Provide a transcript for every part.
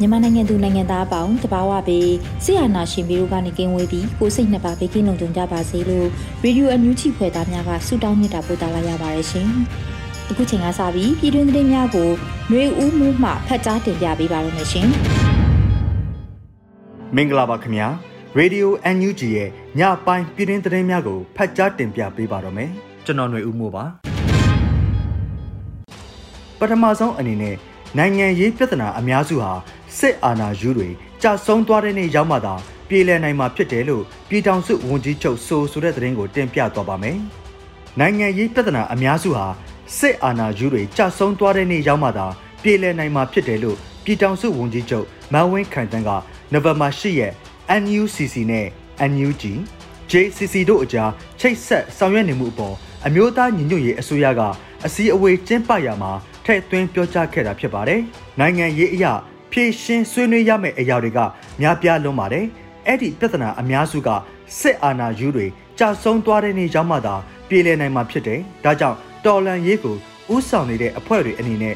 မြန်မာနိုင်ငံသူနိုင်ငံသားအပေါင်းတဘာဝပေးဆရာနာရှင်ပြီးတို့ကနေကင်းဝေးပြီးကိုစိတ်နှစ်ပါးဘေးကင်းလုံခြုံကြပါစေလို့ရေဒီယိုအန်ယူဂျီဖွယ်သားများကဆုတောင်းမြတ်တာပို့သလာရပါတယ်ရှင်။အခုချိန်ကစပြီးပြည်တွင်းသတင်းများကိုຫນွေဦးမှုမှဖတ်ကြားတင်ပြပေးပါရမရှင်။မင်္ဂလာပါခင်ဗျာ။ Radio NUG ရဲ့ညပိုင်းပြည်တွင်းသတင်းများကိုဖတ်ကြားတင်ပြပေးပါတော့မယ်။ကျွန်တော်ຫນွေဦးမှုပါ။ပထမဆုံးအနေနဲ့နိုင်ငံရေးပြဿနာအများစုဟာ စစ်အာဏာယူတွေကြာဆုံးသွားတဲ့နေ့ရောက်မှသာပြည်လည်နိုင်မှာဖြစ်တယ်လို့ပြည်ထောင်စုဝန်ကြီးချုပ်ဆိုဆိုတဲ့သတင်းကိုတင်ပြသွားပါမယ်။နိုင်ငံရေးပြဿနာအများစုဟာစစ်အာဏာယူတွေကြာဆုံးသွားတဲ့နေ့ရောက်မှသာပြည်လည်နိုင်မှာဖြစ်တယ်လို့ပြည်ထောင်စုဝန်ကြီးချုပ်မန်ဝင်းခိုင်တန်းကနိုဝင်ဘာ10ရက် NUCC နဲ့ NUG JCC တို့အကြားချိတ်ဆက်ဆောင်ရွက်နေမှုအပေါ်အမျိုးသားညီညွတ်ရေးအစိုးရကအစည်းအဝေးကျင်းပရာမှာထည့်သွင်းပြောကြားခဲ့တာဖြစ်ပါတယ်။နိုင်ငံရေးအရာ ဖြည့်ရှင်းဆွေးနွေးရမယ့်အရာတွေကများပြားလွန်းပါတယ်။အဲ့ဒီပြဿနာအများစုကစစ်အာဏာယူတွေကြာဆုံးသွားတဲ့နေ့ရောက်မှသာပြည်လည်နိုင်မှာဖြစ်တယ်။ဒါကြောင့်တော်လန်ရေးကိုဥဆောင်နေတဲ့အဖွဲ့တွေအနေနဲ့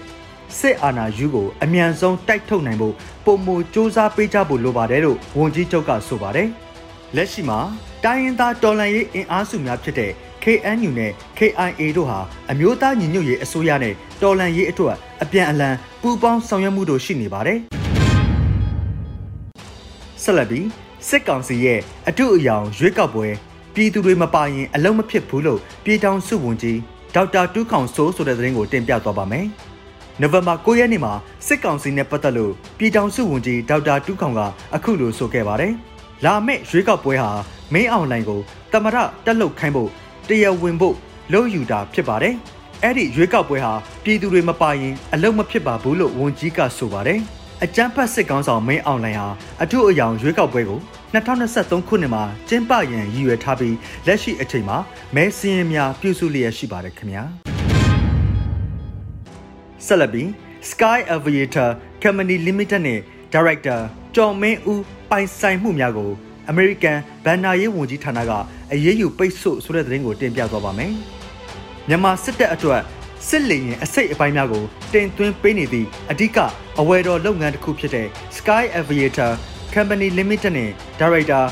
စစ်အာဏာယူကိုအမြန်ဆုံးတိုက်ထုတ်နိုင်ဖို့ပုံမူစ조사ပေးကြဖို့လိုပါတယ်လို့ဝန်ကြီးချုပ်ကဆိုပါတယ်။လက်ရှိမှာတိုင်းရင်းသားတော်လန်ရေးအင်အားစုများဖြစ်တဲ့ KNU နဲ့ KIA တို့ဟာအမျိုးသားညီညွတ်ရေးအစိုးရနဲ့ တော်လှန်ရေးအတွက်အပြန်အလှန်ပူးပေါင်းဆောင်ရွက်မှုတို့ရှိနေပါတယ်။ဆက်လက်ပြီးစစ်ကောင်စီရဲ့အထူးအယောင်ရွေးကောက်ပွဲပြည်သူတွေမပါရင်အလုံးမဖြစ်ဘူးလို့ပြည်ထောင်စုဝန်ကြီးဒေါက်တာတူးခေါင်စိုးဆိုတဲ့သတင်းကိုတင်ပြသွားပါမယ်။နိုဝင်ဘာ9ရက်နေ့မှာစစ်ကောင်စီနဲ့ပတ်သက်လို့ပြည်ထောင်စုဝန်ကြီးဒေါက်တာတူးခေါင်ကအခုလိုဆိုခဲ့ပါတယ်။လာမယ့်ရွေးကောက်ပွဲဟာမင်းအောင်လှိုင်ကိုတမရတက်လုတ်ခိုင်းဖို့တရားဝင်ဖို့လုပ်ယူတာဖြစ်ပါတယ်။ အဲ့ဒီရွေးကောက်ပွဲဟာပြည်သူတွေမပါရင်အလုံးမဖြစ်ပါဘူးလို့ဝန်ကြီးကဆိုပါတယ်။အကြမ်းဖက်စစ်ကောင်းဆောင်မင်းအောင်လှိုင်ဟာအထူးအယောင်ရွေးကောက်ပွဲကို2023ခုနှစ်မှာကျင်းပရန်ရည်ရွယ်ထားပြီးလက်ရှိအချိန်မှာမဲစင်းရင်များပြုစုလျက်ရှိပါတယ်ခင်ဗျာ။ဆက်လက်ပြီး Sky Aviator Company Limited နဲ့ Director ကျော်မင်းဦးပိုင်ဆိုင်မှုများကို American ဘန်နာရေးဝန်ကြီးဌာနကအရေးယူပိတ်ဆို့ဆိုတဲ့သတင်းကိုတင်ပြသွားပါမယ်။ မြန်မာစစ်တပ်အတွက်စစ်လေရင်အစိတ်အပိုင်းများကိုတင်သွင်းပေးနေသည့်အဓိကအဝယ်တော်လုပ်ငန်းတစ်ခုဖြစ်တဲ့ Sky Aviator Company Limited နဲ့ Director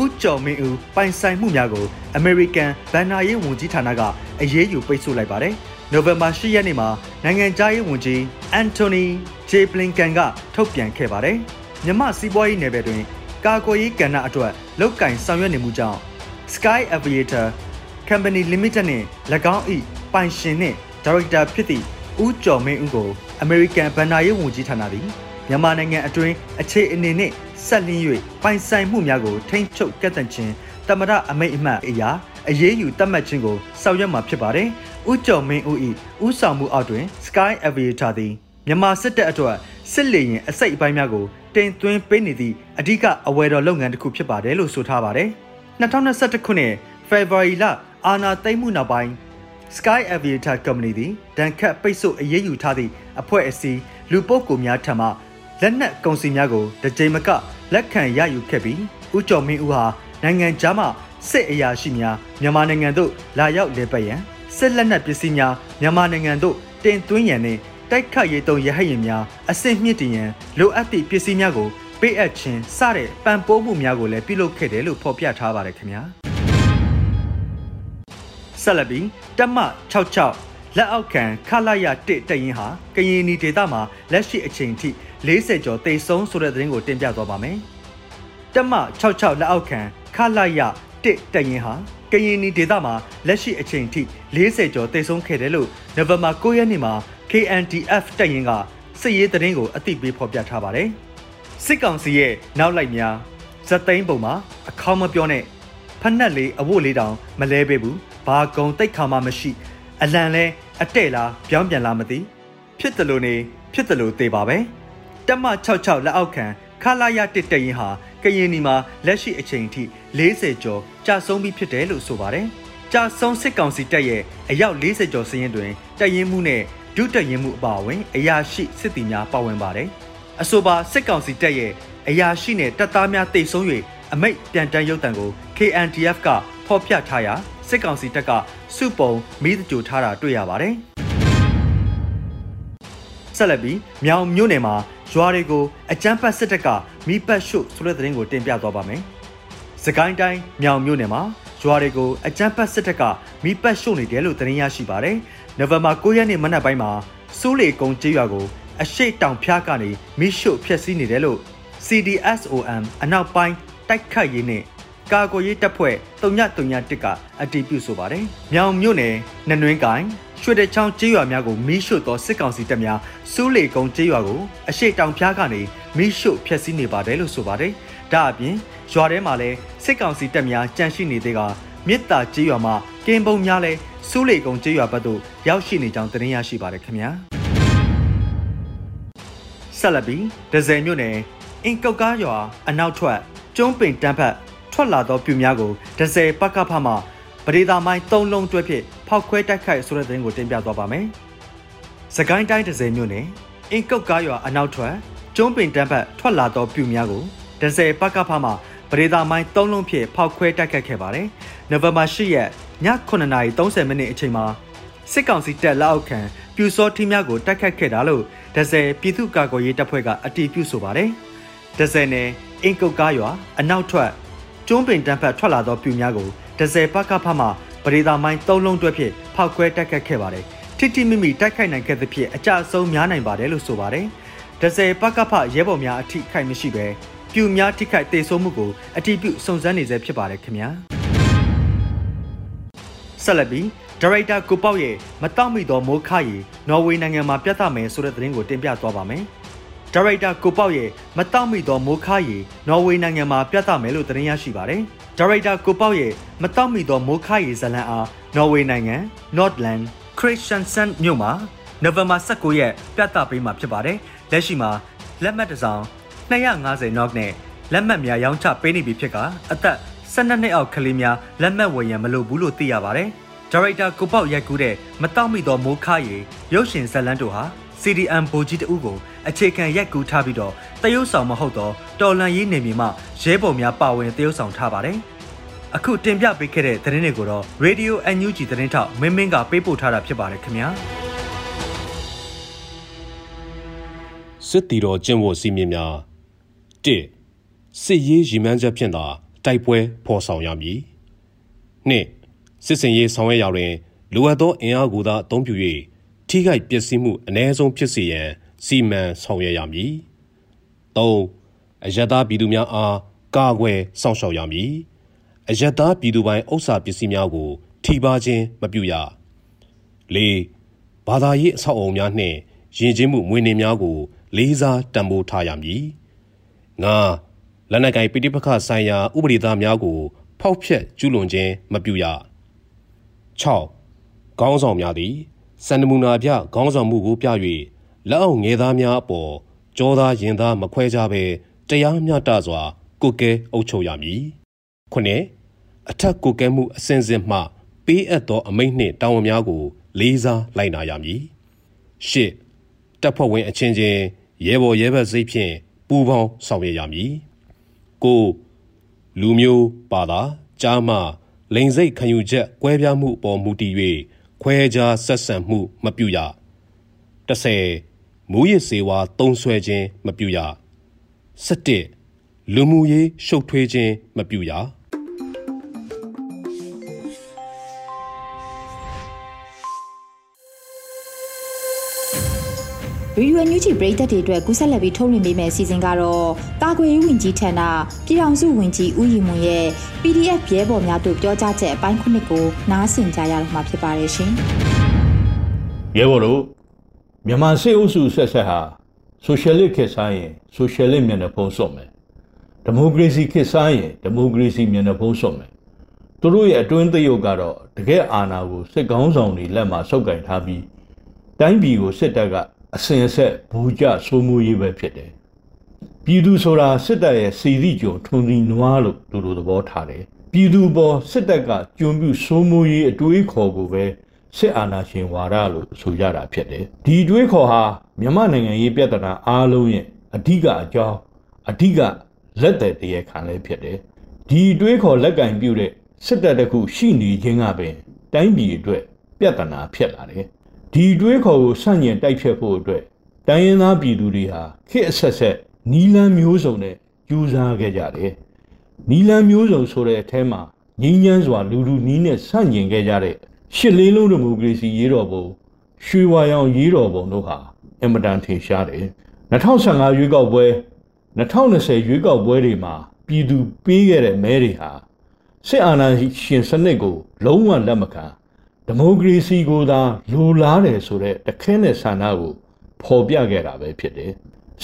ဦးကျော်မင်းဦးပိုင်ဆိုင်မှုများကို American ဘန်နာရေးဝန်ကြီးဌာနကအရေးယူပိတ်ဆို့လိုက်ပါတယ်။နိုဝင်ဘာ10ရက်နေ့မှာနိုင်ငံခြားရေးဝန်ကြီးအန်တိုနီဂျေပလင်ကန်ကထုတ်ပြန်ခဲ့ပါတယ်။မြမစီးပွားရေးနယ်ပယ်တွင်ကာကွယ်ရေးကဏ္ဍအတွက်လုတ်ကင်ဆောင်ရွက်နေမှုကြောင့် Sky Aviator Company Limited နဲ့၎င်း၏ပိုင်ရှင်နှင့်ဒါရိုက်တာဖြစ်သည့်ဦးကျော်မင်းဦးကို American ဘဏ္ဍာရေးဝန်ကြီးဌာနသည်မြန်မာနိုင်ငံအတွင်းအခြေအနေနှင့်ဆက်လျင်း၍ပိုင်ဆိုင်မှုများကိုထိန်းချုပ်ကန့်သတ်ခြင်းတမရအမိတ်အမှတ်အရာအရေးယူတတ်မှတ်ခြင်းကိုဆောင်ရွက်မှာဖြစ်ပါတယ်။ဦးကျော်မင်းဦး၏ဦးဆောင်မှုအောက်တွင် Sky Aviator သည်မြန်မာစစ်တပ်အတွက်စစ်လေယာဉ်အစိတ်အပိုင်းများကိုတင်သွင်းပေးနေသည့်အဓိကအဝယ်တော်လုပ်ငန်းတစ်ခုဖြစ်ပါတယ်လို့ဆိုထားပါတယ်။2021ခုနှစ်ဖေဖော်ဝါရီလ အာဏာသိမ်းမှုနောက်ပိုင်း Sky Aviator Company သည်ဒဏ်ခတ်ပိတ်ဆို့အရေးယူထားသည့်အဖွဲ့အစည်းလူပုဂ္ဂိုလ်များထံမှလက်နက်ကုန်စည်များကိုတကြိမ်မကလက်ခံရယူခဲ့ပြီးဦးကျော်မင်းဦးဟာနိုင်ငံခြားမှစစ်အရာရှိများမြန်မာနိုင်ငံသို့လာရောက်လေပတ်ရန်စစ်လက်နက်ပစ္စည်းများမြန်မာနိုင်ငံသို့တင်သွင်းရန်နှင့်တိုက်ခတ်ရေးတုံးရဟတ်ရင်များအဆင့်မြင့်တင်ရန်လိုအပ်သည့်ပစ္စည်းများကိုပေးအပ်ခြင်းစတဲ့ပံ့ပိုးမှုများကိုလည်းပြုလုပ်ခဲ့တယ်လို့ဖော်ပြထားပါတယ်ခင်ဗျာ ဆက်လက်ပြီးတက်မ66လက်အောက်ခံခလာရတစ်တရင်ဟာကရင်နီဒေသမှာလက်ရှိအချိန်ထိ40ကျော်တိတ်ဆုံးဆိုတဲ့သတင်းကိုတင်ပြသွားပါမယ်။တက်မ66လက်အောက်ခံခလာရတစ်တရင်ဟာကရင်နီဒေသမှာလက်ရှိအချိန်ထိ40ကျော်တိတ်ဆုံးခဲ့တယ်လို့နိုဝင်ဘာ9ရက်နေ့မှာ KNDF တပ်ရင်းကစစ်ရေးသတင်းကိုအသိပေးဖော်ပြထားပါတယ်။စစ်ကောင်စီရဲ့နောက်လိုက်များဇက်သိန်းပုံမှာအခေါမပြောနဲ့ဖက်နှက်လေးအဝတ်လေးတောင်မလဲပေးဘူး။ ဘာကုံတိတ်ခါမှမရှိ အလံလဲအတဲ့လားပြောင်းပြန်လားမသိဖြစ်တယ်လို့နေဖြစ်တယ်လို့သေပါပဲ။တက်မ66လက်အောက်ခံခလာရတစ်တရင်ဟာကရင်နီမှာလက်ရှိအချိန်ထိ40ကျော်ကြာဆုံးပြီးဖြစ်တယ်လို့ဆိုပါတယ်။ကြာဆုံးစစ်ကောင်စီတပ်ရဲ့အယောက်40ကျော်စည်ရင်တွင်တရင်မှုနဲ့ဒုတရင်မှုအပါအဝင် အရာရှိစစ်သည်များပါဝင်ပါတယ်။အဆိုပါစစ်ကောင်စီတပ်ရဲ့အရာရှိနဲ့တပ်သားများတိတ်ဆုံး၍အမိတ်ပြန်တန်းရုပ်တံကို KNTF ကဖော်ပြထားရာ စစ်ကောင်စီတပ်ကစုပုံမိသကြိုထားတာတွေ့ရပါတယ်။ဆက်လက်ပြီးမြောင်မြို့နယ်မှာရွာတွေကိုအကြမ်းဖက်စစ်တပ်ကမိပတ်ရှုဆိုတဲ့သတင်းကိုတင်ပြသွားပါမယ်။စကိုင်းတိုင်းမြောင်မြို့နယ်မှာရွာတွေကိုအကြမ်းဖက်စစ်တပ်ကမိပတ်ရှုနေတယ်လို့သတင်းရရှိပါတယ်။နိုဝင်ဘာ9ရက်နေ့မနက်ပိုင်းမှာစိုးလေကုန်းကျေးရွာကိုအရှိတ်တောင်ဖျားကနေမိရှုဖျက်ဆီးနေတယ်လို့ CDSOM အနောက်ပိုင်းတိုက်ခတ်ရေးနဲ့ ကာကွယ်ရေးတပ်ဖွဲ့တုံညတုံညတစ်ကအတည်ပြုဆိုပါတယ်။မြောင်မြို့နယ်နနွင်းကိုင်ရွှေတချောင်းကျေးရွာများကိုမီးရှို့သောစစ်ကောင်စီတပ်များစူးလေကုန်းကျေးရွာကိုအရှိတောင်ဖျားကနေမီးရှို့ဖျက်ဆီးနေပါတယ်လို့ဆိုပါတယ်။ဒါအပြင်ရွာထဲမှာလည်းစစ်ကောင်စီတပ်များကြန့်ရှိနေသေးကမြစ်တာကျေးရွာမှာကင်းပုံများလည်းစူးလေကုန်းကျေးရွာဘက်သို့ရောက်ရှိနေကြောင်းသတင်းရရှိပါတယ်ခင်ဗျာ။ဆက်လက်ပြီးဒဇယ်မြို့နယ်အင်ကောက်ကားရွာအနောက်ထွက်ကျုံးပင်တန်းဖက် ထွက်လာသောပြူများကိုဒဇယ်ပကဖမှပရိသာမိုင်း၃လုံးတွဲဖြင့်ဖောက်ခွဲတိုက်ခိုက်ဆိုတဲ့သတင်းကိုတင်ပြသွားပါမယ်။စကိုင်းတိုင်းဒဇယ်မြို့နယ်အင်ကုတ်ကားရွာအနောက်ထွက်ကျုံးပင်တန်းဖက်ထွက်လာသောပြူများကိုဒဇယ်ပကဖမှပရိသာမိုင်း၃လုံးဖြင့်ဖောက်ခွဲတိုက်ခိုက်ခဲ့ပါတယ်။နိုဝင်ဘာ၈ရက်ည9:30မိနစ်အချိန်မှာစစ်ကောင်စီတပ်လက်အောက်ခံပြူစောထီးများကိုတိုက်ခတ်ခဲ့တာလို့ဒဇယ်ပြည်သူ့ကာကွယ်ရေးတပ်ဖွဲ့ကအတည်ပြုဆိုပါတယ်။ဒဇယ်နယ်အင်ကုတ်ကားရွာအနောက်ထွက် ကျွန်းပင်တန်းဖက်ထွက်လာသောပြူများကိုဒဇယ်ပကဖမှပရိသာမိုင်း၃လုံးတွဲဖြင့်ဖောက်ခွဲတိုက်ခတ်ခဲ့ပါတယ်။ထိတိမိမိတိုက်ခိုက်နိုင်ခဲ့သဖြင့်အကြအဆုံးများနိုင်ပါတယ်လို့ဆိုပါတယ်။ဒဇယ်ပကဖရဲဘော်များအထိခိုက်မရှိပဲပြူများထိခိုက်တေဆုံးမှုကိုအတိပြုစုံစမ်းနေဆဲဖြစ်ပါတယ်ခင်ဗျာ။ဆက်လက်ပြီးဒါရိုက်တာကိုပေါ့ရဲ့မတောက်မိသောမိုးခရီနော်ဝေနိုင်ငံမှာပြသမယ်ဆိုတဲ့သတင်းကိုတင်ပြသွားပါမယ်။ ဒါရိုက်တာကိုပေါ့ရဲ့မတောက်မိသောမိုးခရီနော်ဝေနိုင်ငံမှာပြသမယ်လို့သတင်းရရှိပါတယ်။ဒါရိုက်တာကိုပေါ့ရဲ့မတောက်မိသောမိုးခရီဇလန်အားနော်ဝေနိုင်ငံ Nordland Christiansen မြို့မှာနိုဝင်ဘာ19ရက်ပြသပေးမှာဖြစ်ပါတယ်။လက်ရှိမှာလက်မှတ်တစ်စောင်250 knock နဲ့လက်မှတ်များရောင်းချပေးနေပြီဖြစ်ကအသက်12နှစ်အောက်ကလေးများလက်မှတ်ဝယ်ရန်မလိုဘူးလို့သိရပါတယ်။ဒါရိုက်တာကိုပေါက်ရိုက်ကူးတဲ့မတောက်မိသောမိုးခါရီရုပ်ရှင်ဇက်လန်းတို့ဟာ CDM ဗိုလ်ကြီးတဦးကိုအခြေခံရိုက်ကူးထားပြီးတော့တရုတ်ဆောင်မဟုတ်တော့တော်လန်ရေးနေမြေမှရဲဘော်များပါဝင်တရုတ်ဆောင်ထားပါတယ်။အခုတင်ပြပေးခဲ့တဲ့သတင်းတွေကိုတော့ Radio NUG သတင်းထောက်မင်းမင်းကပေးပို့ထားတာဖြစ်ပါတယ်ခင်ဗျာ။စစ်တီတော်ကျင့်ဝတ်စည်းမျဉ်းများ၁စစ်ရေးရည်မှန်းချက်ဖြင့်သာတိုက်ပွဲဖော်ဆောင်ရမည်။၂စစ်စင်ရေးဆောင်ရွက်ရာတွင်လိုအပ်သောအင်အားကိုသာအသုံးပြု၍ ထိခိုက်ပျက်စီးမှုအ ਨੇ ဆုံးဖြစ်စေရန် စီမံဆောင်ရွက်ရမည်။၃အယက်သားပြည်သူများအားကာကွယ်စောင့်ရှောက်ရမည်။အယက်သားပြည်သူပိုင်းဥစ္စာပစ္စည်းများကို ထိပါခြင်းမပြုရ။၄ဘာသာရေးအဆောက်အအုံများနှင့်ယဉ်ကျေးမှုမွေးနေ့များကို လေးစားတံမိုးထားရမည်။၅လက်နက်ကိုင်ပိဋိပက္ခဆိုင်ရာဥပဒေသားများကို ဖောက်ဖျက်ကျူးလွန်ခြင်းမပြုရ။6ခေါင်းဆောင်များသည် စန္ဒမူနာပြခေါင်းဆောင်မှုကိုပြ၍လက်အောက်ငယ်သားများအပေါ်ကြောသားရင်သားမခွဲကြဘဲတရားမျှတစွာကိုကဲအုပ်ချုပ်ရမည်ခုနှစ်အထက်ကိုကဲမှုအစဉ်စဉ်မှ ပေးအပ်သောအမိန့်နှင့်တာဝန်များကို လေးစားလိုက်နာရမည်ရှစ်တပ်ဖွဲ့ဝင်အချင်းချင်းရဲဘော်ရဲဘက်စိတ်ဖြင့်ပူးပေါင်းဆောင်ရွက်ရမည်ကိုလူမျိုးပါတာကြားမှလိန်စိတ်ခံယူချက်ကွဲပြားမှုအပေါ်မူတည်၍ ခွဲခြားဆက်ဆံမှုမပြုရ30မူရစ်စေဝါတုံးဆွဲခြင်းမပြုရ17လူမှုရေးရှုပ်ထွေးခြင်းမပြုရ ရေဒီယိုညူချီပရိသတ်တွေအတွက်ကူးဆက်လက်ပြီးထုတ်လွှင့်ပေးမယ့်အစီအစဉ်ကတော့ကာကွယ်ရေးဝန်ကြီးဌာနပြည်ထောင်စုဝန်ကြီးဦးရီမွန်ရဲ့ PDF ရဲဘော်များတို့ပြောကြားချက်အပိုင်းခုနှစ်ကိုနားဆင်ကြရတော့မှာဖြစ်ပါတယ်ရှင်။ရဲဘော်တို့မြန်မာစစ်အုပ်စုဆက်ဆက်ဟာဆိုရှယ်လစ်ခေတ်စားရင်ဆိုရှယ်လစ်မျက်နှာဖုံးစွန့်မယ်။ဒီမိုကရေစီခေတ်စားရင်ဒီမိုကရေစီမျက်နှာဖုံးစွန့်မယ်။သူတို့ရဲ့အတွင်းသရုပ်ကတော့တကယ်အာဏာကိုစစ်ကောင်းဆောင်တွေလက်မှာဆုပ်ကင်ထားပြီးတိုင်းပြည်ကိုစစ်တပ်က အစင်ဆက်ဘူကြစိုးမိုးရေးပဲဖြစ်တယ်။ပြည်သူဆိုတာစစ်တပ်ရဲ့စီရီကြုံထွန်စီနွားလို့သူတို့သဘောထားတယ်။ပြည်သူပေါ်စစ်တပ်ကကျွံပြူစိုးမိုးရေးအတွေးခေါ်ကိုပဲစစ်အာဏာရှင်ဝါဒလို့ဆိုကြတာဖြစ်တယ်။ဒီအတွေးခေါ်ဟာမြန်မာနိုင်ငံရေးပြဿနာအားလုံးရဲ့အဓိကအကြောင်းအဓိကလက်သက်တရခံလည်းဖြစ်တယ်။ဒီအတွေးခေါ်လက်ကင်ပြုတဲ့စစ်တပ်တခုရှိနေခြင်းကပင်တိုင်းပြည်အတွက်ပြဿနာဖြစ်လာတယ်။ ဒီတွေးခေါ်ကိုဆန့်ကျင်တိုက်ဖြတ်ဖို့အတွက်တိုင်းရင်းသားပြည်သူတွေဟာခေတ်အဆက်ဆက်နီလန်းမျိုးစုံနဲ့ကြိုးစားခဲ့ကြတယ်။နီလန်းမျိုးစုံဆိုတဲ့အထဲမှာငြိမ်းချမ်းစွာ လူလူနီးနဲ့ဆန့်ကျင်ခဲ့ကြတဲ့ရှစ်လေးလုံးဒီမိုကရေစီရေးတော်ပုံရွှေဝါရောင်ရေးတော်ပုံတို့ဟာအင်မတန်ထင်ရှားတယ်2015ရွေးကောက်ပွဲ2020ရွေးကောက်ပွဲတွေမှာပြည်သူပေးခဲ့တဲ့မဲတွေဟာစစ်အာဏာရှင်စနစ်ကို လုံးဝလက်မခံ ဒီမိုကရေစီကိုသာလိုလားတယ်ဆိုတဲ့တခဲနဲ့ဆန္ဒကိုဖော်ပြခဲ့တာပဲဖြစ်တယ်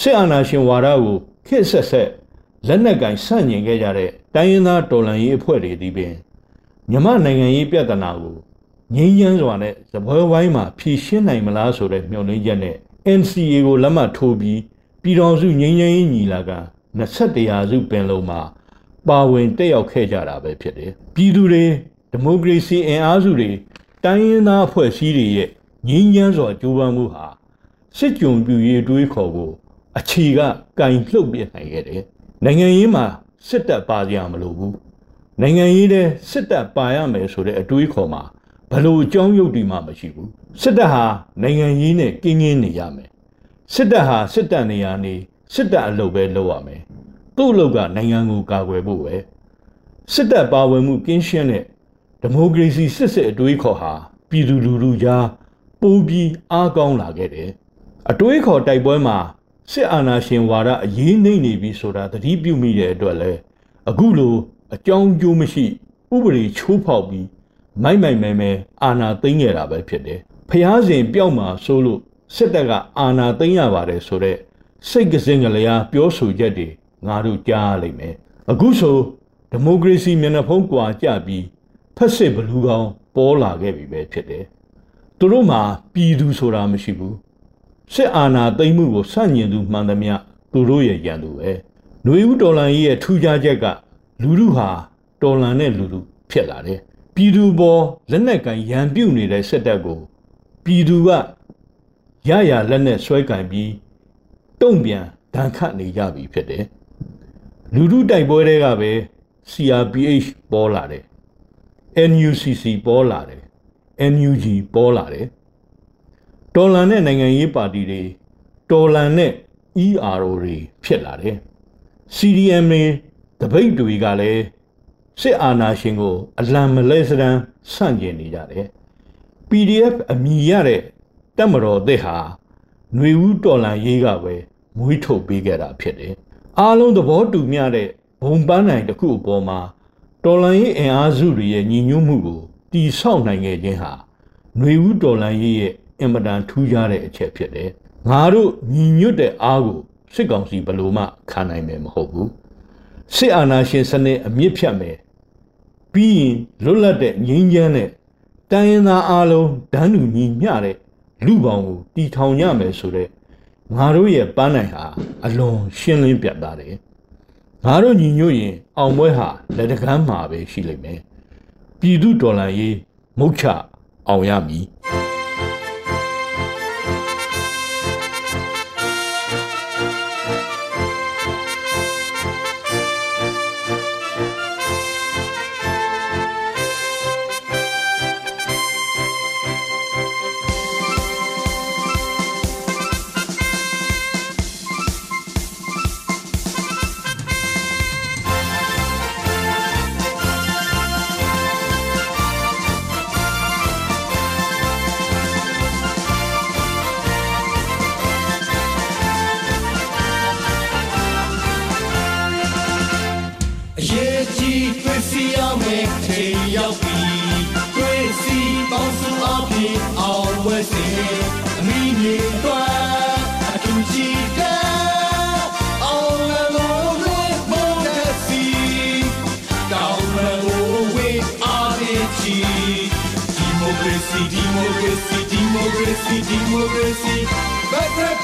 စစ်အာဏာရှင်ဝါဒကိုခစ်ဆက်ဆက်လက်နက်ကင်ဆန့်ကျင်ခဲ့ကြတဲ့တိုင်းရင်းသားတော်လှန်ရေးအဖွဲ့တွေဒီပင်မြမနိုင်ငံရေးပြဿနာကိုငြိမ်းချမ်းစွာနဲ့သဘောဝိုင်းမှာဖြည့်ရှင်းနိုင်မလားဆိုတဲ့မျှော်လင့်ချက်နဲ့ NCA ကိုလက်မှတ်ထိုးပြီးပြည်တော်စုငြိမ်းချမ်းရေးညီလာခံ21ရာစုပင်လုံးမှာပါဝင်တက်ရောက်ခဲ့ကြတာပဲဖြစ်တယ်။ပြည်သူတွေဒီမိုကရေစီအင်အားစုတွေ တိုင်းရင်းသားအဖွဲ့အစည်းတွေရဲ့ငြိမ်းချမ်းစွာကြိုးပမ်းမှုဟာစစ်ကြုံပြူရေးတွေးခေါ်ဖို့အခြေကကင်လှုပ်ပြနိုင်ခဲ့တယ်။နိုင်ငံရေးမှာစစ်တပ်ပါကြမလို့ဘူး။နိုင်ငံရေးတဲ့စစ်တပ်ပါရမယ်ဆိုတဲ့အတွေးခေါ်မှာဘလို့အကြောင်းရုပ်တွေမှမရှိဘူးစစ်တပ်ဟာနိုင်ငံရေးနဲ့ကင်းကင်းနေရမယ်စစ်တပ်ဟာစစ်တပ်နေရာနေစစ်တပ်အလုပ်ပဲလုပ်ရမယ်သူ့အလုပ်ကနိုင်ငံကိုကာကွယ်ဖို့ပဲစစ်တပ်ပါဝင်မှုကင်းရှင်းတဲ့ ဒီမိုကရေစီစစ်စစ်အတွေးခေါ်ဟာပြည်သူလူထုကြားပိုးပြီးအားကောင်းလာခဲ့တယ်အတွေးခေါ်တိုက်ပွဲမှာစစ်အာဏာရှင်ဝါဒအရေးနှိမ့်နေပြီဆိုတာသတိပြုမိတဲ့အတွက်လဲအခုလိုအကြောင်းကျိုးမရှိဥပဒေချိုးဖောက်ပြီးမိုက်မိုက်မဲမဲအာနာသိမ်းခဲ့တာပဲဖြစ်တယ်ဖျားစဉ်ပြောက်မှာဆိုလို့စစ်တပ်ကအာနာသိမ်းရပါတယ်ဆိုတော့စိတ်ကစင်ကလေးအားပြောဆိုချက်တွေငါတို့ကြားရလိမ့်မယ်အခုဆိုဒီမိုကရေစီမျက်နှာဖုံးကွာကြပြီး ဖက်စစ်ဘလူးကောင် ပေါ်လာခဲ့ပြီပဲဖြစ်တယ်သူတို့မှာပြည်သူဆိုတာမရှိဘူးစစ်အာဏာသိမ်းမှုကိုဆန့်ကျင်သူမှန်သမျှသူတို့ရဲ့ရန်သူပဲຫນွေဦးတော်လန်ကြီးရဲ့ထူးခြားချက်ကလူလူဟာတော်လန်တဲ့လူလူဖြစ်လာတယ်ပြည်သူပေါ်လက်နက်ကင်ရန်ပြုတ်နေတဲ့စစ်တပ်ကိုပြည်သူကရရလက်နဲ့ဆွဲကင်ပြီးတုံ့ပြန်ဒဏ်ခတ်နေကြပြီဖြစ်တယ်လူထုတိုက်ပွဲတွေကပဲ CRPH ပေါ်လာတယ် NUCC ပေါ်လာတယ် NUG ပေါ်လာတယ်တော်လန်တဲ့နိုင်ငံရေးပါတီတွေတော်လန်တဲ့ ERO တွေဖြစ်လာတယ် CDM တွေတပိတ်တွေကလည်းစစ်အာဏာရှင်ကို အလံမလဲစရန်ဆန့်ကျင်နေကြတယ် PDF အမိရတဲ့တက်မတော်သစ်ဟာຫນွေဦးတော်လန်ရေးကပဲမွေးထုတ်ပေးခဲ့တာဖြစ်တယ်အားလုံးသဘောတူမျှတဲ့ဘုံပန်းနိုင်တစ်ခုအပေါ်မှာ တော်လန်ရေးအင်အားစုတွေရဲ့ညီညွတ်မှုကိုတီဆောက်နိုင်ခဲ့ခြင်းဟာຫນွေဦးတော်လန်ရေးရဲ့အင်မတန်ထူးခြားတဲ့အချက်ဖြစ်တယ်ငါတို့ညီညွတ်တဲ့အားကိုစစ်ကောင်စီဘလို့မှခံနိုင်မယ်မဟုတ်ဘူးစစ်အာဏာရှင်စနစ်အမြင့်ဖြတ်မယ်ပြီးရင်လွတ်လပ်တဲ့ငြိမ်းချမ်းတဲ့တိုင်းရင်းသားအလုံးဒန်းတူညီမျှတဲ့လူပေါင်းကိုတီထောင်ရမယ်ဆိုတဲ့ငါတို့ရဲ့ပန်းနိုင်ဟာအလွန်ရှင်းလင်းပြတ်သားတယ် ငါတို့ညီညွတ်ရင်အောင်ပွဲဟာလက်တကမ်းမှာပဲရှိလိမ့်မယ်ပြည်သူတော်လှန်ရေးမုတ်ချအောင်ရမည်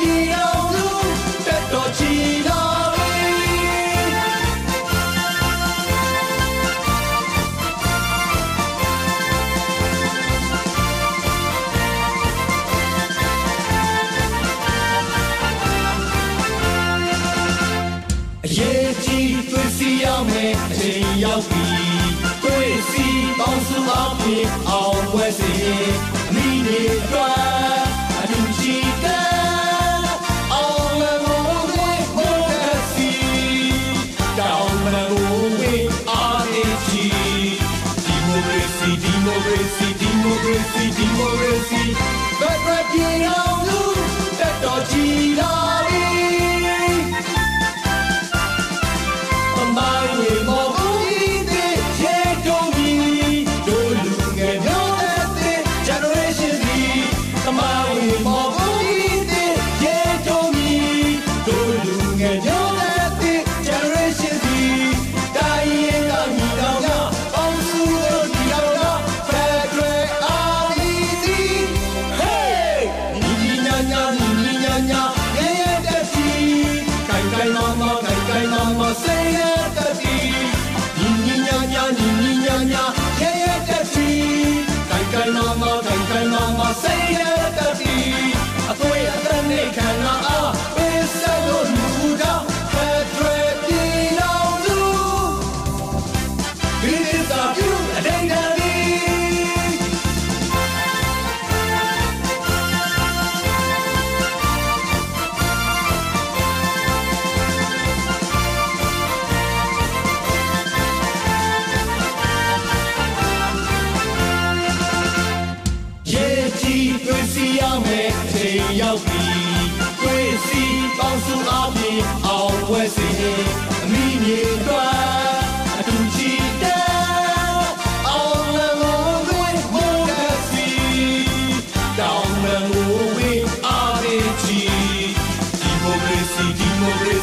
ရီအောင်လို့တက်တော်ချီလာမဲ့အချိန်ရောက်ပြီတွေ့စီပေါင်းစုအဖြစ်အောင်ပွဲစီအမိနေအတွ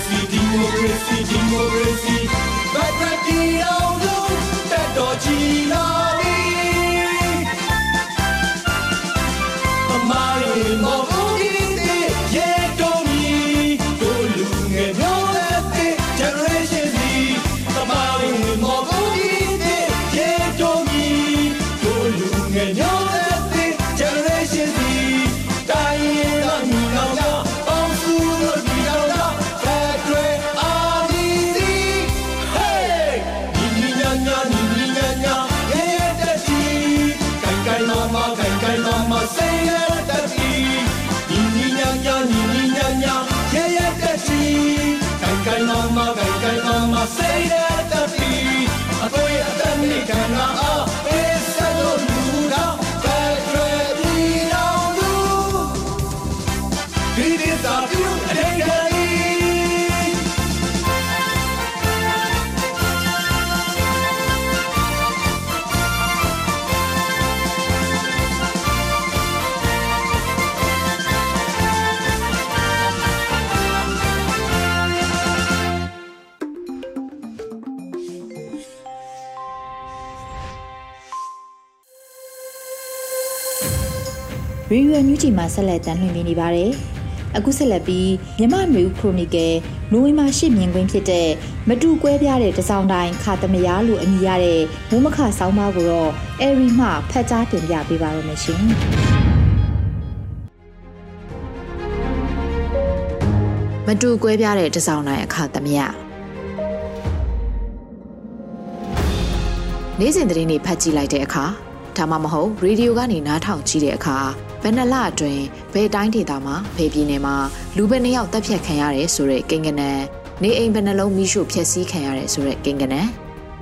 democracy, democracy, democracy. Vibratino, petto giro. Amare il mondo. အန်ယူဂျီမှာဆက်လက်တမ်းလွှင့်နေပါတယ်။ အခုဆက်လက်ပြီးမြမနွေဦးခရိုနီကယ်နိုဝင်ဘာ10မြင်ကွင်းဖြစ်တဲ့မတူကွဲပြားတဲ့တစောင်းတိုင်းခါသမယားလို့အမည်ရတဲ့မုံမခဆောင်းပါးကိုတော့အဲရီမှဖတ်ကြားတင်ပြပေးပါရမရှင်။မတူကွဲပြားတဲ့တစောင်းတိုင်းအခါသမယားနေ့စဉ်သတင်းတွေဖတ်ကြည့်လိုက်တဲ့အခါ ဒါမှမဟုတ်ရေဒီယိုကနေနားထောင်ကြည့်တဲ့အခါဘယ်နှလအတွင်းဘယ်တိုင်းဒေသမှာဘယ်ပြည်နယ်မှာလူပဲနှစ်ယောက်တပ်ဖြတ်ခံရတယ်ဆိုတဲ့ကိန်းဂဏန်းနေအိမ်ဘယ်နှလုံးမိရှုဖျက်ဆီးခံရတယ်ဆိုတဲ့ကိန်းဂဏန်း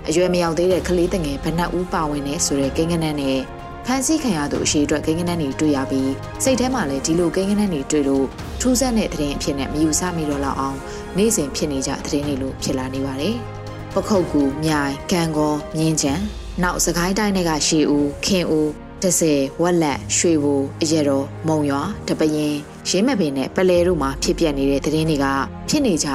အရွယ်မရောက်သေးတဲ့ကလေးတငယ်ဘယ်နှဦးပါဝင်နေဆိုတဲ့ကိန်းဂဏန်းနဲ့ဖန်ဆီးခံရသူအရှိအတွက်ကိန်းဂဏန်းတွေတွေ့ရပြီးစိတ်ထဲမှာလည်းဒီလိုကိန်းဂဏန်းတွေတွေ့လို့ထူးဆန်းတဲ့သတင်းအဖြစ်နဲ့မယူဆမိတော့လောက်အောင်နေ့စဉ်ဖြစ်နေကြသတင်းတွေလို့ဖြစ်လာနေပါတယ်ပခုတ်ကူမြိုင်ကံကောမြင်းချံ နောက်စကိုင်းတိုင်းတွေကရှေဦးခင်ဦးတဆယ်ဝက်လက်ရွှေဘူအရတော်မုံရွာတပရင်ရင်းမပင်နဲ့ပလဲတို့မှာဖြစ်ပျက်နေတဲ့သတင်းတွေကဖြစ်နေကြ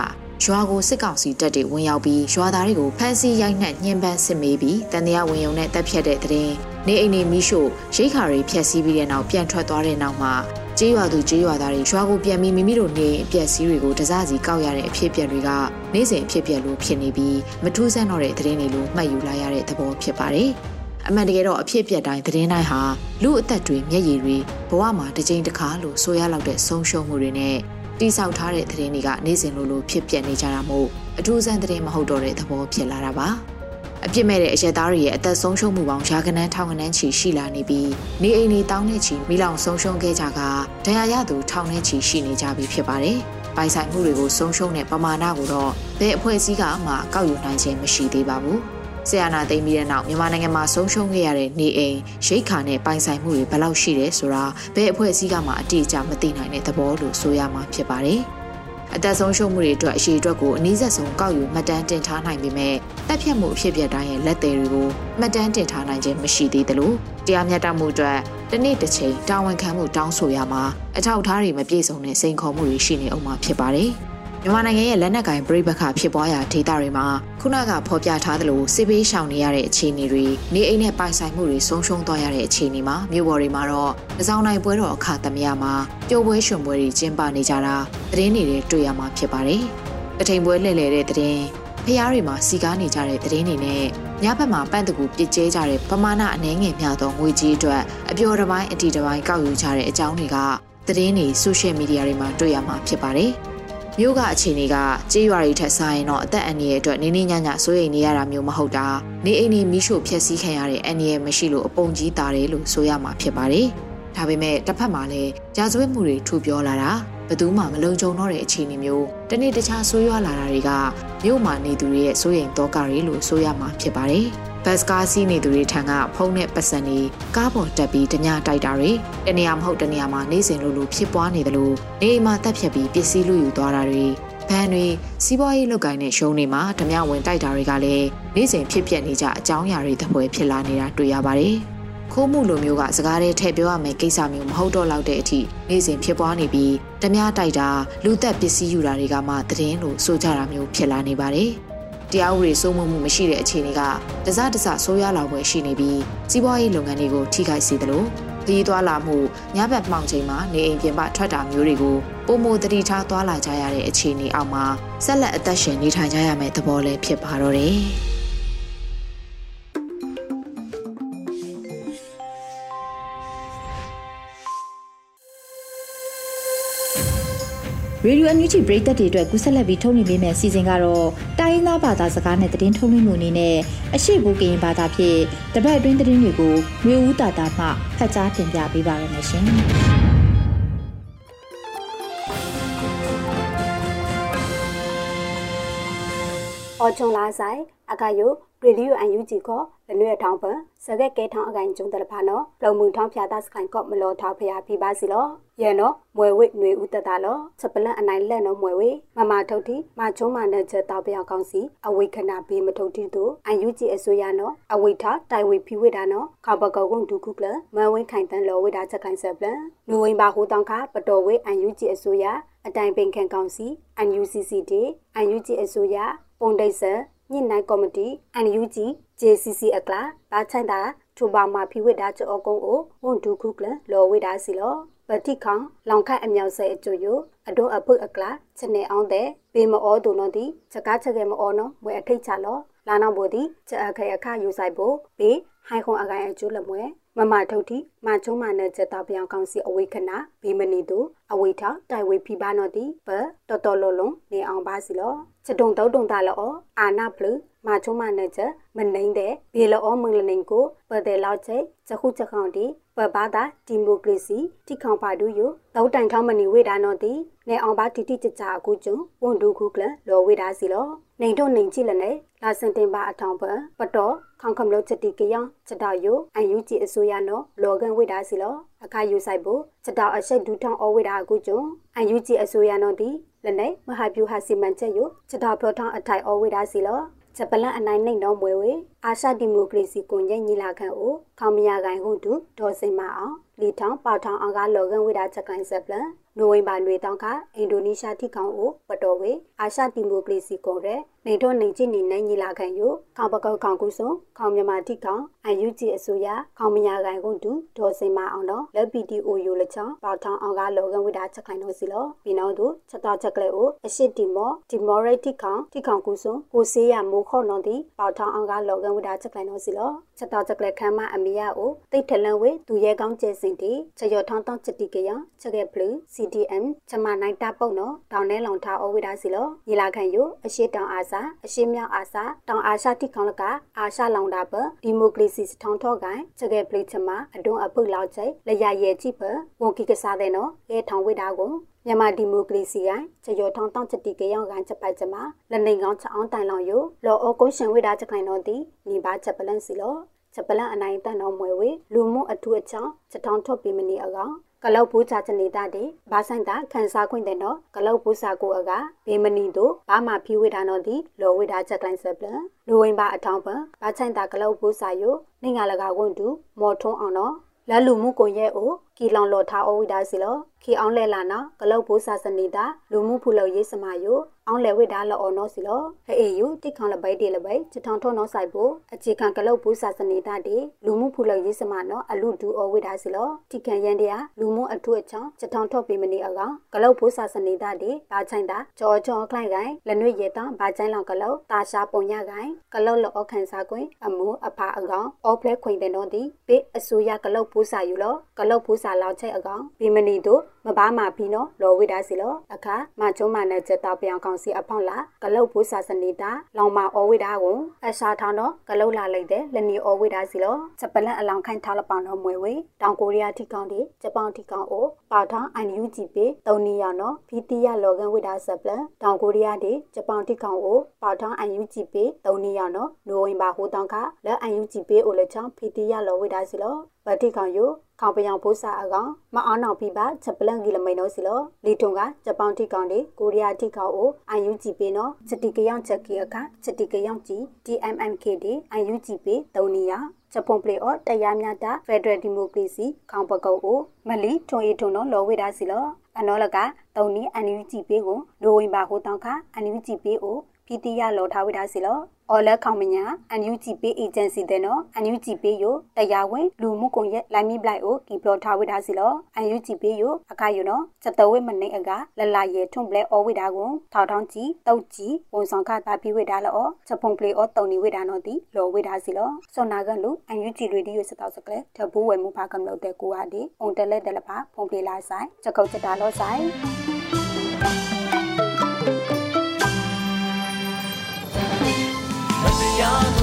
ရွာကိုစစ်ကောင်စီတပ်တွေဝင်ရောက်ပြီးရွာသားတွေကိုဖမ်းဆီးရိုက်နှက်ညှဉ်းပန်းစစ်မေးပြီးတန်တရားဝင်ယုံနဲ့တပ်ဖြတ်တဲ့သတင်းနေအိမ်နေမိရှို့ရိတ်ခါတွေဖျက်ဆီးပြီးတဲ့နောက်ပြန်ထွက်သွားတဲ့နောက်မှာ ကျေးရွာသူကျေးရွာသားတွေရွာကိုပြန်ပြီးမိမိတို့နေအပျက်စီးတွေကိုတစားစီကောက်ရတဲ့အဖြစ်အပျက်တွေကနေ့စဉ်အဖြစ်အပျက်လို့ဖြစ်နေပြီးမထူးဆန်းတော့တဲ့သတင်းတွေလို့မှတ်ယူလာရတဲ့သဘောဖြစ်ပါတယ်။အမှန်တကယ်တော့အဖြစ်အပျက်တိုင်းသတင်းတိုင်းဟာလူအသက်တွေမျက်ရည်တွေဘဝမှာတစ်ကြိမ်တစ်ခါလို့ဆိုရလောက်တဲ့ဆုံးရှုံးမှုတွေနဲ့တိဆောက်ထားတဲ့သတင်းတွေကနေ့စဉ်လိုလိုဖြစ်ပျက်နေကြတာမို့အထူးဆန်းသတင်းမဟုတ်တော့တဲ့သဘောဖြစ်လာတာပါ အပြစ်မဲ့တဲ့အရက်သားတွေရဲ့အသက်ဆုံးရှုံးမှုပေါင်းရာကနန်းထောင်ကနန်းချီရှိလာနေပြီးနေအိမ်တွေတောင်းနေချီမိလောင်ဆုံးရှုံးခဲ့ကြကဒဏ်ရာရသူထောင်နဲ့ချီရှိနေကြပြီဖြစ်ပါတယ်ပိုင်ဆိုင်မှုတွေကိုဆုံးရှုံးတဲ့ပမာဏကိုတော့ဘယ်အဖွဲ့အစည်းကမှကောက်ယူနိုင်ခြင်းမရှိသေးပါဘူး။ဆီယနာသိမ်းပြီးတဲ့နောက်မြန်မာနိုင်ငံမှာဆုံးရှုံးခဲ့ရတဲ့နေအိမ်ရိတ်ခါနဲ့ပိုင်ဆိုင်မှုတွေဘယ်လောက်ရှိတယ်ဆိုတာဘယ်အဖွဲ့အစည်းကမှအတိအကျမသိနိုင်တဲ့သဘောလို့ဆိုရမှာဖြစ်ပါတယ်။ အသက်ဆုံးရှုံးမှုတွေအတွက်အရှိအတွက်ကိုအနည်းဆက်ဆုံးကောက်ယူမှတ်တမ်းတင်ထားနိုင်ပေမဲ့တက်ဖြတ်မှုအဖြစ်ပြတိုင်းရဲ့လက်သည်တွေကိုမှတ်တမ်းတင်ထားနိုင်ခြင်းမရှိသေးသလိုတရားမျှတမှုအတွက်တနေ့တစ်ချိန်တာဝန်ခံမှုတောင်းဆိုရမှာအထောက်အထားတွေမပြည့်စုံတဲ့စိန်ခေါ်မှုတွေရှိနေအောင်မှာဖြစ်ပါတယ်။ မြန်မာနိုင်ငံရဲ့လက်နက်ကင်ပြိပခါဖြစ်ပွားရာဒေသတွေမှာခုနကဖော်ပြထားသလိုစစ်ဘေးရှောင်နေရတဲ့အခြေအနေတွေနေအိမ်နဲ့ပိုင်ဆိုင်မှုတွေဆုံးရှုံးသွားရတဲ့အခြေအနေမှာမြို့ပေါ်တွေမှာတော့အဆောင်နိုင်ပွဲတော်အခါသမယမှာပျော်ပွဲရွှင်ပွဲတွေကျင်းပနေကြတာသတင်းတွေတွေ့ရမှာဖြစ်ပါတယ်။တထိန်ပွဲလှည့်လည်တဲ့သတင်းဖျားတွေမှာစီကားနေကြတဲ့သတင်းတွေနဲ့ညဘက်မှာပန့်တကူပစ်ကျဲကြတဲ့ပမာဏအနှဲငယ်များသောငွေကြီးအတွက်အပျော်တစ်ပိုင်းအတီတစ်ပိုင်းကောက်ယူကြတဲ့အကြောင်းတွေကသတင်းတွေဆိုရှယ်မီဒီယာတွေမှာတွေ့ရမှာဖြစ်ပါတယ်။ မြို့ကအခြေအနေကကြေးရွာတွေထက်ဆိုင်ရင်တော့အသက်အန္တရာယ်အတွက်နေနေညညစိုးရိမ်နေရတာမျိုးမဟုတ်တာနေအိမ်တွေမိရှို့ဖျက်ဆီးခံရတဲ့အန္တရာယ်မရှိလို့အပုံကြီးတာတယ်လို့ဆိုရမှာဖြစ်ပါတယ်။ဒါပေမဲ့တစ်ဖက်မှာလည်းကြာဇဝတ်မှုတွေထူပြောလာတာဘယ်သူမှမလုံခြုံတော့တဲ့အခြေအနေမျိုးတနေ့တခြားဆိုးရွားလာတာတွေကမြို့မှာနေသူတွေရဲ့စိုးရိမ်တော့ကတွေလို့ဆိုရမှာဖြစ်ပါတယ်။ ဘတ်ကားစီးနေသူတွေထံကဖုန်းနဲ့ပတ်စံတွေကားပေါ်တက်ပြီးတညတိုက်တာတွေတနေရာမဟုတ်တနေရာမှာနေစဉ်လိုလိုဖြစ်ပွားနေတယ်လို့နေအိမ်မှာတက်ဖြတ်ပြီးပစ္စည်းလူယူသွားတာတွေဘန်တွေစီးပွားရေးလုပ်ကိုင်တဲ့ရှုံးတွေမှာဓမြဝင်တိုက်တာတွေကလည်းနေ့စဉ်ဖြစ်ပျက်နေကြအကြောင်းအရာတွေတပွဲဖြစ်လာနေတာတွေ့ရပါတယ်။ခိုးမှုလိုမျိုးကစကားတွေထည့်ပြောရမယ့်ကိစ္စမျိုးမဟုတ်တော့လောက်တဲ့အထိနေ့စဉ်ဖြစ်ပွားနေပြီးဓမြတိုက်တာလူသက်ပစ္စည်းယူတာတွေကမှသတင်းလို့ဆိုကြတာမျိုးဖြစ်လာနေပါတယ်။ တရားဥပဒေစိုးမိုးမှုမရှိတဲ့အခြေအနေကတစတစဆိုးရွားလာပွဲရှိနေပြီးစီးပွားရေးလုပ်ငန်းတွေကိုထိခိုက်စေသလိုခရီးသွားလာမှုညဘက်မှောင်ချိန်မှာနေအိမ်ပြင်ပထွက်တာမျိုးတွေကိုပုံမတတိထားသွားလာကြရတဲ့အခြေအနေအောက်မှာဆက်လက်အသက်ရှင်နေထိုင်ကြရမယ့်သဘောလည်းဖြစ်ပါတော့တယ်။ ရေဒီယိုအန်ယူဂျီပရိသတ်တွေအတွက်ကူးဆက်လက်ပြီးထုတ်လွှင့်ပေးမယ့်အစီအစဉ်ကတော့တိုင်းရင်းသားဘာသာစကားနဲ့သတင်းထုတ်လွှင့်မှုအနေနဲ့အရှိကိုကရင်ဘာသာဖြင့်တပတ်အတွင်းသတင်းတွေကိုမျိုးဦးတာတာမှဖတ်ကြားတင်ပြပေးပါရမရှင်။အော်ချုံလာဆိုင်အကယို ရေဒီယိုအန်ယူဂျီကိုလနွေထောင်းပန်စကက်ကဲထောင်းအကိုင်ကျုံတလဖာနော်လုံမှုထောင်းဖြာတာစခိုင်ကော့မလောထောက်ဖျားပြပါစီလောရဲနော်မွယ်ဝိຫນွေဥတတလောစပလန်အနိုင်လက်နော်မွယ်ဝိမမထုတ်တီမချုံးမနဲ့ချက်တောက်ပြောက်ကောင်းစီအဝိခဏဘေးမထုတ်တီတို့အန်ယူဂျီအစိုးရနော်အဝိထားတိုင်ဝိဖီဝိတာနော်ခေါပကောကုန်းဒုခုကလမဝင်းခိုင်တန်လောဝိတာချက်ခိုင်ဆက်ပလန်နူဝင်းပါဟူတောင်းခပတော်ဝိအန်ယူဂျီအစိုးရအတိုင်ပင်ခံကောင်စီ UNCCD UNG အစိုးရပုံဒိတ်ဆန် ညစ်နိုင်ကော်မတီ NUG JCC အကလာဘာချိုင်တာထူပါမာဖီဝိဒါချောကုန်းကိုဝန်ဒုခုကလလောဝိဒါစီလောပတိခေါလောင်ခတ်အမြောက်ဆဲအကျိုယအဒိုအဖုအကလာချက်နေအောင်တဲ့ဘေမအောဒုနောတိချက်ကားချက်ကေမအောနော်ဝဲအထိတ်ချလောလာနောက်ဘောတိချက်အခဲအခယူဆိုင်ဖို့ဘေဟိုင်ခွန်အကိုင်အကျိုးလမွဲမမထုတ်တိမချုံမနဲ့ချက်တာပြောင်ကောင်းစီအဝိခဏဘေမနီတူအဝိထောက်တိုင်ဝေဖိပါနော်တိပတော်တော်လုံးလုံးနေအောင်ပါစီလော ချက်တုံတောက်တုံတာလောအာနာဖလူမာချုံမနဲ့ချက်မနိုင်တဲ့ဘေလောမင်္ဂလနေကိုပတဲ့လောက်ချက်ချက်ခုချက်ခေါင်တီပဘာသာဒီမိုကရေစီတိခေါင်ပါဒူယတောက်တိုင်ထောင်းမနီဝေဒါနော်တီနေအောင်ပါတီတီကြကြအခုကျုံဝန်ဒူခုကလလောဝေဒါစီလောနေတော့နေကြည့်လနဲ့လာစင်တင်ပါအထောင်ပပတော်ခေါင်ခမလို့ချက်တီကယချက်တော်ယအန်ယူဂျီအစိုးရနော်လောကန်ဝေဒါစီလောအခါယူဆိုင်ဖို့ချက်တော်အရှိတ်ဒူထောင်းအဝေဒါအခုကျုံအန်ယူဂျီအစိုးရနော်တီ လနဲ့မဟာဗျူဟာစီမံချက်ယချက်တော်ပြောထောင်းအထိုင်အဝေဒါစီလောဂျပလန်အနိုင်နိုင်တော့မွေဝေအာရှဒီမိုကရေစီကွန်ရက်ညီလာခံကိုခေါမယာကိုင်ဟုတူဒေါ်စင်မအောင်လီထောင်ပေါထောင်အောင်ကလော်ကန်ဝိဒါချက်ကိုင်ဆက်ပလန်နိုဝင်ဘာတွေတောင်းကအင်ဒိုနီးရှားထိကောင်ကိုပတော်ဝေအာရှဒီမိုကရေစီကွန်ရက် နေတော့နေကြည့်နေနိုင်ညီလာခံယခေါပကောက်ခေါကုစုံခေါမြမာထိကောင်အယူဂျီအစိုးရခေါမယာကိုင်ကုန်တူဒေါ်စင်မအောင်တော့လက် PTO ယိုလချောင်းပေါထောင်အောင်ကလော်ကန်ဝိဒါချက်ကိုင်တော့စီလောပြီးနောက်သူချက်တော့ချက်ကလေးကိုအရှိတီမောဒီမော်ရိတ်ထိကောင်ထိကောင်ကုစုံကိုစေးရမိုးခေါ်နော်ဒီပေါထောင်အောင်ကလော်ကန်ဝိဒါချက်ကိုင်တော့စီလောချက်တော့ချက်ကလေးခမ်းမအမီယာကိုတိတ်ထလန်ဝေသူရဲကောင်းကျဲစင်တီချရထောင်းတောင်းချက်တီကရချက်ခဲ့ဘလူး CDM ချမနိုင်တာပုံနော်တောင်းနဲလောင်ထားအဝိဒါစီလောညီလာခံယအရှိတောင်အာစာအရှိမြောက်အာစာတောင်အာရှတိခေါလကအာရှလောင်တာပဒီမိုကရေစီထောင်းထော့ကိုင်ချက်ခဲ့ဘလူးချမအတွန်းအပုတ်လောက်ချိလရရဲ့ကြည့်ပဝန်ကီကစားတဲ့နော်ရဲထောင်ဝိဒါကိုမြန်မာဒီမိုကရေစီရိုင်းချေရထောင်းတောင်းချက်တီကရောက်ကန်ချက်ပိုက်ချမလက်နေကောင်းချအောင်တိုင်လောင်ယလောအောကုရှင်ဝိဒါချက်ခိုင်တော့ဒီညီပါချက်ပလန်စီလောချက်ပလန်အနိုင်တန်တော်မွေဝေလူမှုအထူးအချောင်းချက်ထောင်းထုတ်ပြီးမနီအကောင် ကလောက်ဘူးချာချနေတာတဲ့ဘာဆိုင်တာခန်းစားခွင့်တဲ့နော်ကလောက်ဘူးစာကိုအကဘေမနီတို့ဘာမှဖြီးဝေတာနော်ဒီလောဝေတာချက်တိုင်းဆက်ပလလူဝင်ပါအထောင်းပဘာဆိုင်တာကလောက်ဘူးစာယိုနေငါလကကွန်းတူမော်ထုံးအောင်နော်လက်လူမှုကိုရဲ့အိုကီလောင်လော်ထားအဝိဒါစီလောခီအောင်လဲလာနော်ကလောက်ဘိုးစာစနေတာလူမှုဖူလောက်ရေးစမယိုအောင်လဲဝိဒါလော်အော်နော်စီလောဟဲ့အေယူတိခေါင်လပိုက်တေလပိုက်ချထောင်ထောနော်ဆိုင်ဖို့အခြေခံကလောက်ဘိုးစာစနေတာတေလူမှုဖူလောက်ရေးစမနော်အလူဒူအဝိဒါစီလောတိခံရန်တရာလူမှုအထွတ်ချောင်းချထောင်ထောပေးမနေအကောင်ကလောက်ဘိုးစာစနေတာတေဘာချိုင်တာကြောကြောခလိုက်ကိုင်လက်နွေရဲတောင်းဘာချိုင်လောင်ကလောက်တာရှာပုံရကိုင်ကလောက်လောအခန်းစားကွင်အမှုအဖာအကောင်အော်ဖလက်ခွင်တဲ့နော်ဒီပေအစိုးရကလောက်ဘိုးစာယူလောကလောက်ဘိုးစာလောက်ချိတ်အကောင်ဘီမနီတို့မဘာမာဖီနော်လော်ဝိဒါစီလောအခါမချုံမနဲ့ချက်တောက်ပြောင်ကောင်စီအဖောက်လာကလုတ်ဘူးစာစနေတာလောင်မအော်ဝိဒါကိုအရှာထောင်းတော့ကလုတ်လာလိုက်တဲ့လနီအော်ဝိဒါစီလောချက်ပလန့်အလောင်ခိုင်းထားလပောင်တော့မွေဝေတောင်ကိုရီးယားထိကောင်ဒီဂျပန်ထိကောင်အိုပါထောင်း IUG ပေတုံနီယာနော်ဖီတီယာလော်ကန်ဝိဒါဆက်ပလန့်တောင်ကိုရီးယားဒီဂျပန်ထိကောင်အိုပါထောင်း IUG ပေတုံနီယာနော်နိုဝင်ဘာဟိုတောင်ခလက် IUG ပေအိုလေချောင်းဖီတီယာလော်ဝိဒါစီလောဗတိကောင်ယို ခေါပယောင်ပိုးစာအကောင်မအောင်နောက်ပြပါချက်ပလန်ကီလမိန်နိုစီလောလီထုံကဂျပန်တိကောင်ဒီကိုရီးယားတိကောင်ကိုအယူဂျီပေးနော်ချက်တီကယောင်ချက်ကီအခချက်တီကယောင်ဂျီ DMMK ဒီအယူဂျီပေးတုံနီယာဂျပန်ပလေအော်တရားမျှတဖက်ဒရယ်ဒီမိုကရေစီခေါင်ပကုတ်ကိုမလီထုံရီထုံနော်လောဝေဒါစီလောအနောလကတုံနီအန်ယူဂျီပေးကိုလိုဝင်ပါဟိုတောင်ခအန်ယူဂျီပေးကိုဖီတီယာလောထားဝေဒါစီလောအော်လက်ခေါမညာအန်ယူဂျီပေးအေဂျင်စီတဲ့နော်အန်ယူဂျီပေးယတရားဝင်လူမှုကွန်ရက်လိုင်းမီဘလိုက်ကိုကီပလော့ထားဝိဒါစီလောအန်ယူဂျီပေးယအခါယနော်စတဝိမနေအကလလရဲထွန်ပလဲအော်ဝိဒါကိုထောက်ထောင်းကြီးတုတ်ကြီးဝန်ဆောင်ခတာပြီးဝိဒါလောချက်ဖုန်ပလေအော်တုံနေဝိဒါနော်ဒီလောဝိဒါစီလောစောနာကလူအန်ယူဂျီရေဒီယိုစတောက်စကလေတဘူဝဲမှုဖာကံလို့တဲ့ကိုဟာဒီအုံတလဲတယ်လဖာဖုန်ပလေလာဆိုင်ချက်ကုတ်ချက်တာလောဆိုင် တ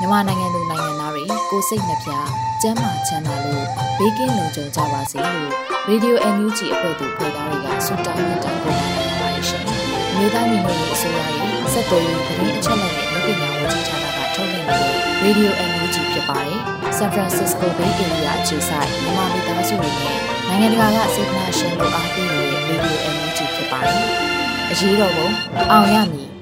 မြန်မာနိုင်ငံသူနိုင်ငံသားတွေကိုစိတ်နှပြကျန်းမာချမ်းသာလို့ဘေးကင်းလုံခြုံကြပါစေလို့ Radio NUG အဖွဲ့သူဖွဲ့သားတွေကဆုတောင်းမြတ်တာပို့နေပါတယ်ရှင်။မြေသားညီမတွေအစိုးရရဲ့စက်တော်ရင်သတင်းအချက်အလက်တွေလုပ်ပညာဝန်ကြီးဌာနကထုတ်လွှင့်နေတဲ့ Radio NUG ဖြစ်ပါတယ်။ San Francisco Bay Area အခြေစိုက်မြန်မာမိသားစုတွေနဲ့နိုင်ငံတကာကစေတနာရှင်တို့အားပေးနေတဲ့ Radio NUG ဖြစ်ပါတယ်။အရေးတော်ပုံအောင်ရမည်